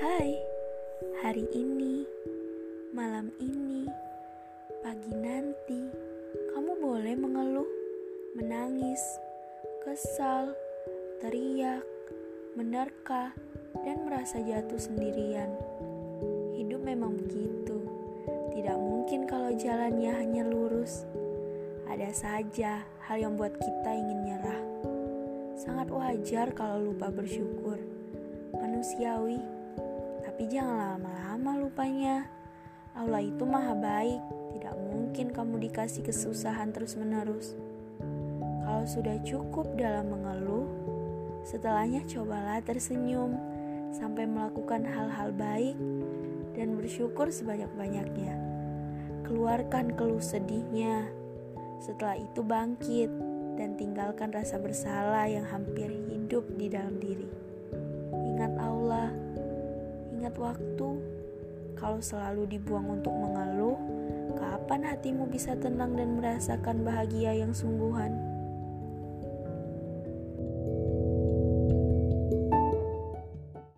Hai, hari ini, malam ini, pagi nanti, kamu boleh mengeluh, menangis, kesal, teriak, menerka, dan merasa jatuh sendirian. Hidup memang begitu, tidak mungkin kalau jalannya hanya lurus. Ada saja hal yang buat kita ingin nyerah. Sangat wajar kalau lupa bersyukur. Manusiawi tapi jangan lama-lama lupanya. Allah itu maha baik, tidak mungkin kamu dikasih kesusahan terus-menerus. Kalau sudah cukup dalam mengeluh, setelahnya cobalah tersenyum sampai melakukan hal-hal baik dan bersyukur sebanyak-banyaknya. Keluarkan keluh sedihnya. Setelah itu bangkit dan tinggalkan rasa bersalah yang hampir hidup di dalam diri. Ingat Allah, ingat waktu. Kalau selalu dibuang untuk mengeluh, kapan hatimu bisa tenang dan merasakan bahagia yang sungguhan?